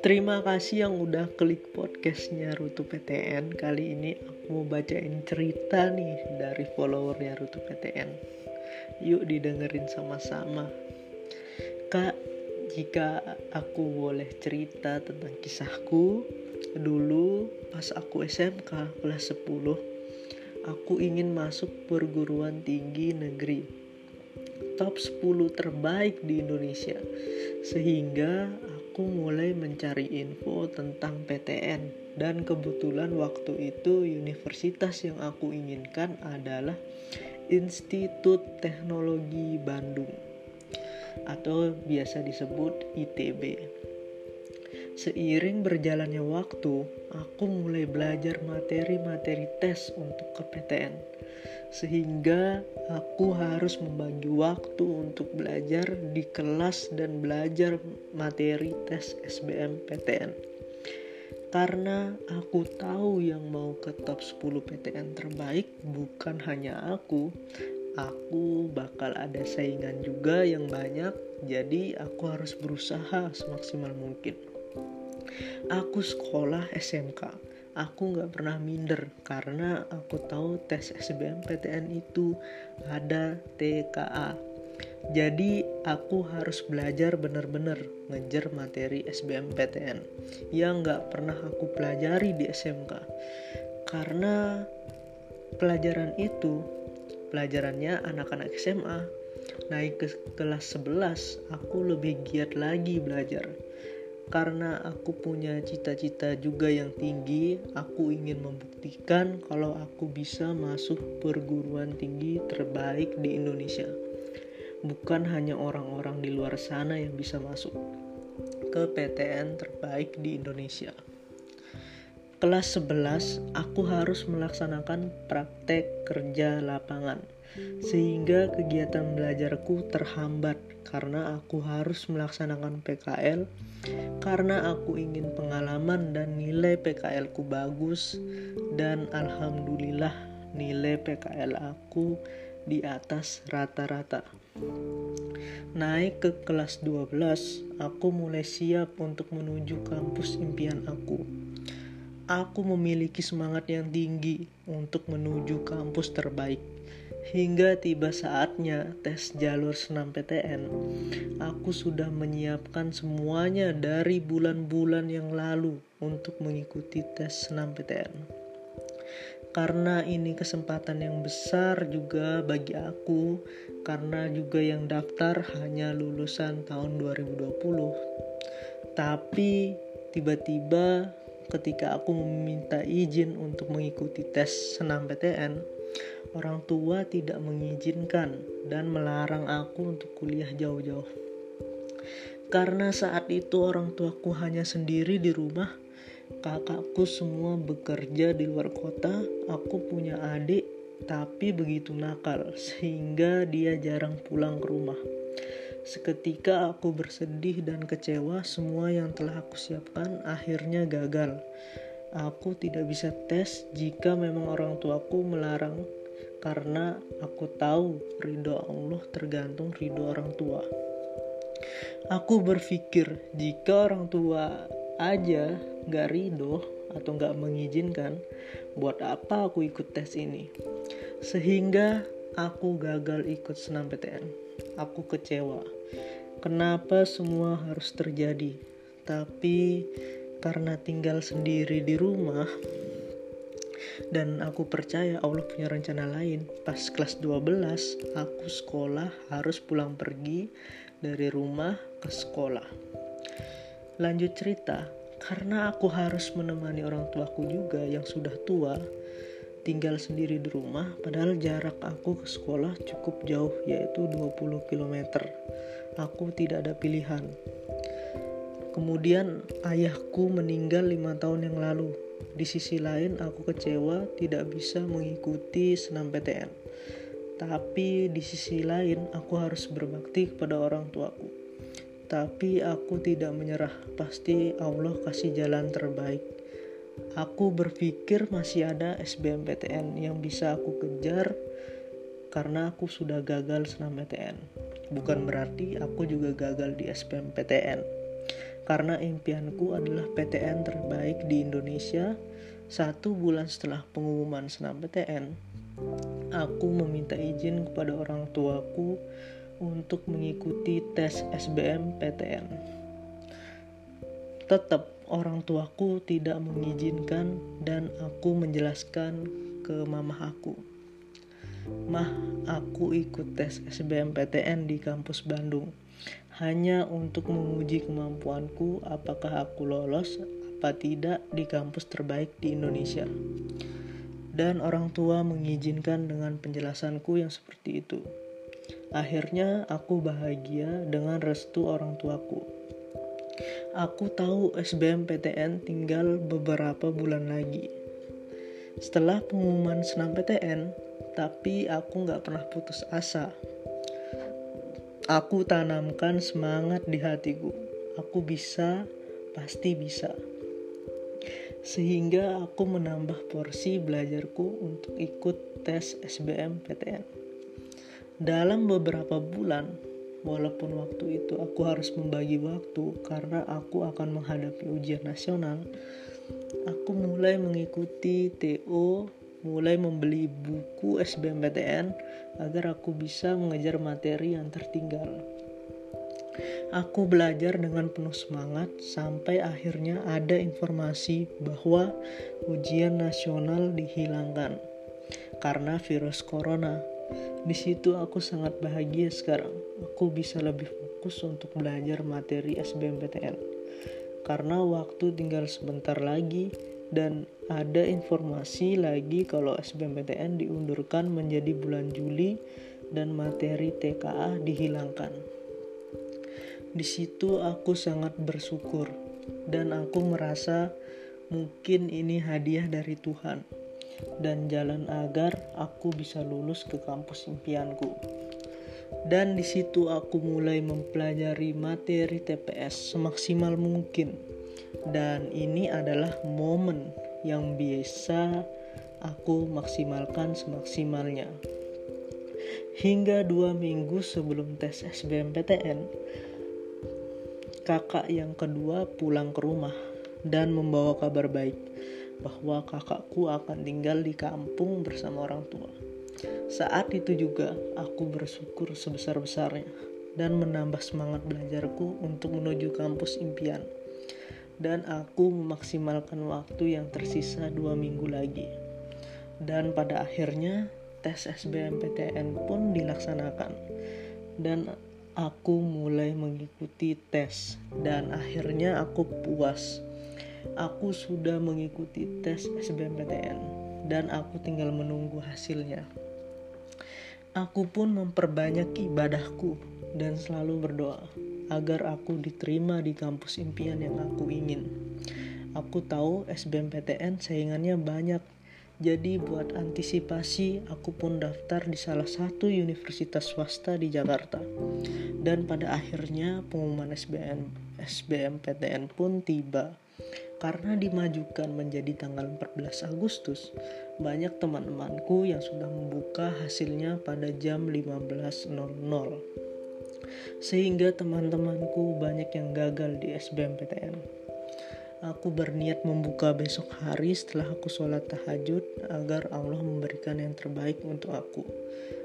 Terima kasih yang udah klik podcastnya Rutu PTN Kali ini aku mau bacain cerita nih dari followernya Rutu PTN Yuk didengerin sama-sama. Kak, jika aku boleh cerita tentang kisahku Dulu pas aku SMK kelas 10 Aku ingin masuk perguruan tinggi negeri. Top 10 terbaik di Indonesia. Sehingga aku mulai mencari info tentang PTN dan kebetulan waktu itu universitas yang aku inginkan adalah Institut Teknologi Bandung atau biasa disebut ITB. Seiring berjalannya waktu, aku mulai belajar materi-materi tes untuk ke PTN sehingga aku harus membagi waktu untuk belajar di kelas dan belajar materi tes SBMPTN. Karena aku tahu yang mau ke top 10 PTN terbaik bukan hanya aku, aku bakal ada saingan juga yang banyak, jadi aku harus berusaha semaksimal mungkin. Aku sekolah SMK aku nggak pernah minder karena aku tahu tes SBMPTN itu ada TKA jadi aku harus belajar bener-bener ngejar materi SBMPTN yang nggak pernah aku pelajari di SMK karena pelajaran itu pelajarannya anak-anak SMA naik ke kelas 11 aku lebih giat lagi belajar karena aku punya cita-cita juga yang tinggi, aku ingin membuktikan kalau aku bisa masuk perguruan tinggi terbaik di Indonesia. Bukan hanya orang-orang di luar sana yang bisa masuk ke PTN terbaik di Indonesia. Kelas 11, aku harus melaksanakan praktek kerja lapangan sehingga kegiatan belajarku terhambat karena aku harus melaksanakan PKL karena aku ingin pengalaman dan nilai PKL ku bagus dan alhamdulillah nilai PKL aku di atas rata-rata. Naik ke kelas 12, aku mulai siap untuk menuju kampus impian aku. Aku memiliki semangat yang tinggi untuk menuju kampus terbaik Hingga tiba saatnya tes jalur senam PTN, aku sudah menyiapkan semuanya dari bulan-bulan yang lalu untuk mengikuti tes senam PTN. Karena ini kesempatan yang besar juga bagi aku, karena juga yang daftar hanya lulusan tahun 2020. Tapi tiba-tiba ketika aku meminta izin untuk mengikuti tes senam PTN, orang tua tidak mengizinkan dan melarang aku untuk kuliah jauh-jauh. Karena saat itu orang tuaku hanya sendiri di rumah, kakakku semua bekerja di luar kota, aku punya adik tapi begitu nakal sehingga dia jarang pulang ke rumah. Seketika aku bersedih dan kecewa semua yang telah aku siapkan akhirnya gagal. Aku tidak bisa tes jika memang orang tuaku melarang karena aku tahu ridho Allah tergantung ridho orang tua. Aku berpikir jika orang tua aja gak ridho atau gak mengizinkan, buat apa aku ikut tes ini? Sehingga aku gagal ikut senam PTN. Aku kecewa. Kenapa semua harus terjadi? Tapi karena tinggal sendiri di rumah, dan aku percaya Allah punya rencana lain pas kelas 12 aku sekolah harus pulang pergi dari rumah ke sekolah lanjut cerita karena aku harus menemani orang tuaku juga yang sudah tua tinggal sendiri di rumah padahal jarak aku ke sekolah cukup jauh yaitu 20 km aku tidak ada pilihan kemudian ayahku meninggal lima tahun yang lalu di sisi lain, aku kecewa tidak bisa mengikuti senam PTN. Tapi di sisi lain, aku harus berbakti kepada orang tuaku. Tapi aku tidak menyerah, pasti Allah kasih jalan terbaik. Aku berpikir masih ada SBMPTN yang bisa aku kejar karena aku sudah gagal senam PTN. Bukan berarti aku juga gagal di SBMPTN. karena impianku adalah PTN terbaik di Indonesia. Satu bulan setelah pengumuman senam PTN, aku meminta izin kepada orang tuaku untuk mengikuti tes SBM PTN. Tetap orang tuaku tidak mengizinkan dan aku menjelaskan ke mama aku. Mah, aku ikut tes SBMPTN di kampus Bandung hanya untuk menguji kemampuanku apakah aku lolos apa tidak di kampus terbaik di Indonesia. Dan orang tua mengizinkan dengan penjelasanku yang seperti itu. Akhirnya aku bahagia dengan restu orang tuaku. Aku tahu SBMPTN tinggal beberapa bulan lagi. Setelah pengumuman senam PTN, tapi aku nggak pernah putus asa Aku tanamkan semangat di hatiku. Aku bisa, pasti bisa. Sehingga aku menambah porsi belajarku untuk ikut tes SBM PTN. Dalam beberapa bulan, walaupun waktu itu aku harus membagi waktu karena aku akan menghadapi ujian nasional, aku mulai mengikuti TO mulai membeli buku SBMPTN agar aku bisa mengejar materi yang tertinggal. Aku belajar dengan penuh semangat sampai akhirnya ada informasi bahwa ujian nasional dihilangkan karena virus corona. Di situ aku sangat bahagia sekarang. Aku bisa lebih fokus untuk belajar materi SBMPTN. Karena waktu tinggal sebentar lagi dan ada informasi lagi kalau SBMPTN diundurkan menjadi bulan Juli dan materi TKA dihilangkan. Di situ aku sangat bersyukur dan aku merasa mungkin ini hadiah dari Tuhan dan jalan agar aku bisa lulus ke kampus impianku. Dan di situ aku mulai mempelajari materi TPS semaksimal mungkin dan ini adalah momen yang biasa aku maksimalkan semaksimalnya. Hingga dua minggu sebelum tes SBMPTN, kakak yang kedua pulang ke rumah dan membawa kabar baik bahwa kakakku akan tinggal di kampung bersama orang tua. Saat itu juga aku bersyukur sebesar-besarnya dan menambah semangat belajarku untuk menuju kampus impian dan aku memaksimalkan waktu yang tersisa dua minggu lagi. Dan pada akhirnya tes SBMPTN pun dilaksanakan dan aku mulai mengikuti tes dan akhirnya aku puas. Aku sudah mengikuti tes SBMPTN dan aku tinggal menunggu hasilnya. Aku pun memperbanyak ibadahku dan selalu berdoa agar aku diterima di kampus impian yang aku ingin. Aku tahu SBMPTN saingannya banyak, jadi buat antisipasi aku pun daftar di salah satu universitas swasta di Jakarta. Dan pada akhirnya pengumuman SBM SBMPTN pun tiba. Karena dimajukan menjadi tanggal 14 Agustus, banyak teman-temanku yang sudah membuka hasilnya pada jam 15.00 sehingga teman-temanku banyak yang gagal di SBMPTN. Aku berniat membuka besok hari setelah aku sholat tahajud agar Allah memberikan yang terbaik untuk aku.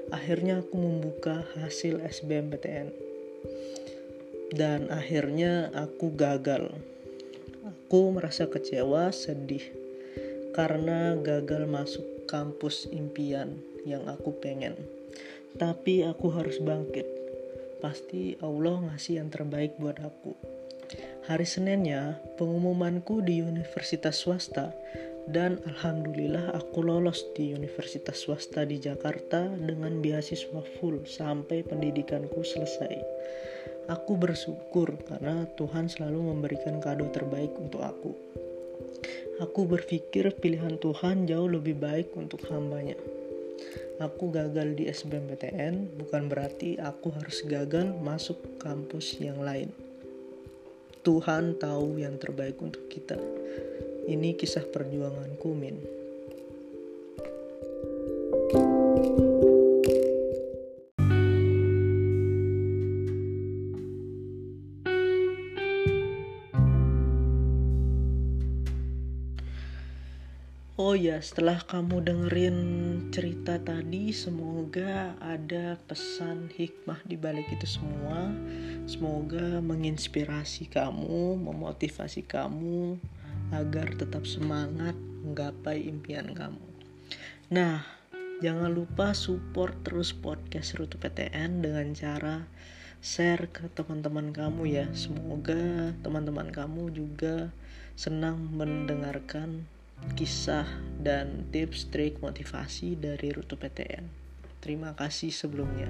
Akhirnya aku membuka hasil SBMPTN. Dan akhirnya aku gagal. Aku merasa kecewa, sedih karena gagal masuk kampus impian yang aku pengen. Tapi aku harus bangkit pasti Allah ngasih yang terbaik buat aku. Hari Seninnya, pengumumanku di universitas swasta dan alhamdulillah aku lolos di universitas swasta di Jakarta dengan beasiswa full sampai pendidikanku selesai. Aku bersyukur karena Tuhan selalu memberikan kado terbaik untuk aku. Aku berpikir pilihan Tuhan jauh lebih baik untuk hambanya. Aku gagal di SBMPTN bukan berarti aku harus gagal masuk kampus yang lain. Tuhan tahu yang terbaik untuk kita. Ini kisah perjuanganku, Min. Oh ya, setelah kamu dengerin cerita tadi, semoga ada pesan hikmah di balik itu semua. Semoga menginspirasi kamu, memotivasi kamu agar tetap semangat menggapai impian kamu. Nah, jangan lupa support terus podcast Rutu PTN dengan cara share ke teman-teman kamu ya. Semoga teman-teman kamu juga senang mendengarkan kisah dan tips trik motivasi dari Rutu PTN. Terima kasih sebelumnya.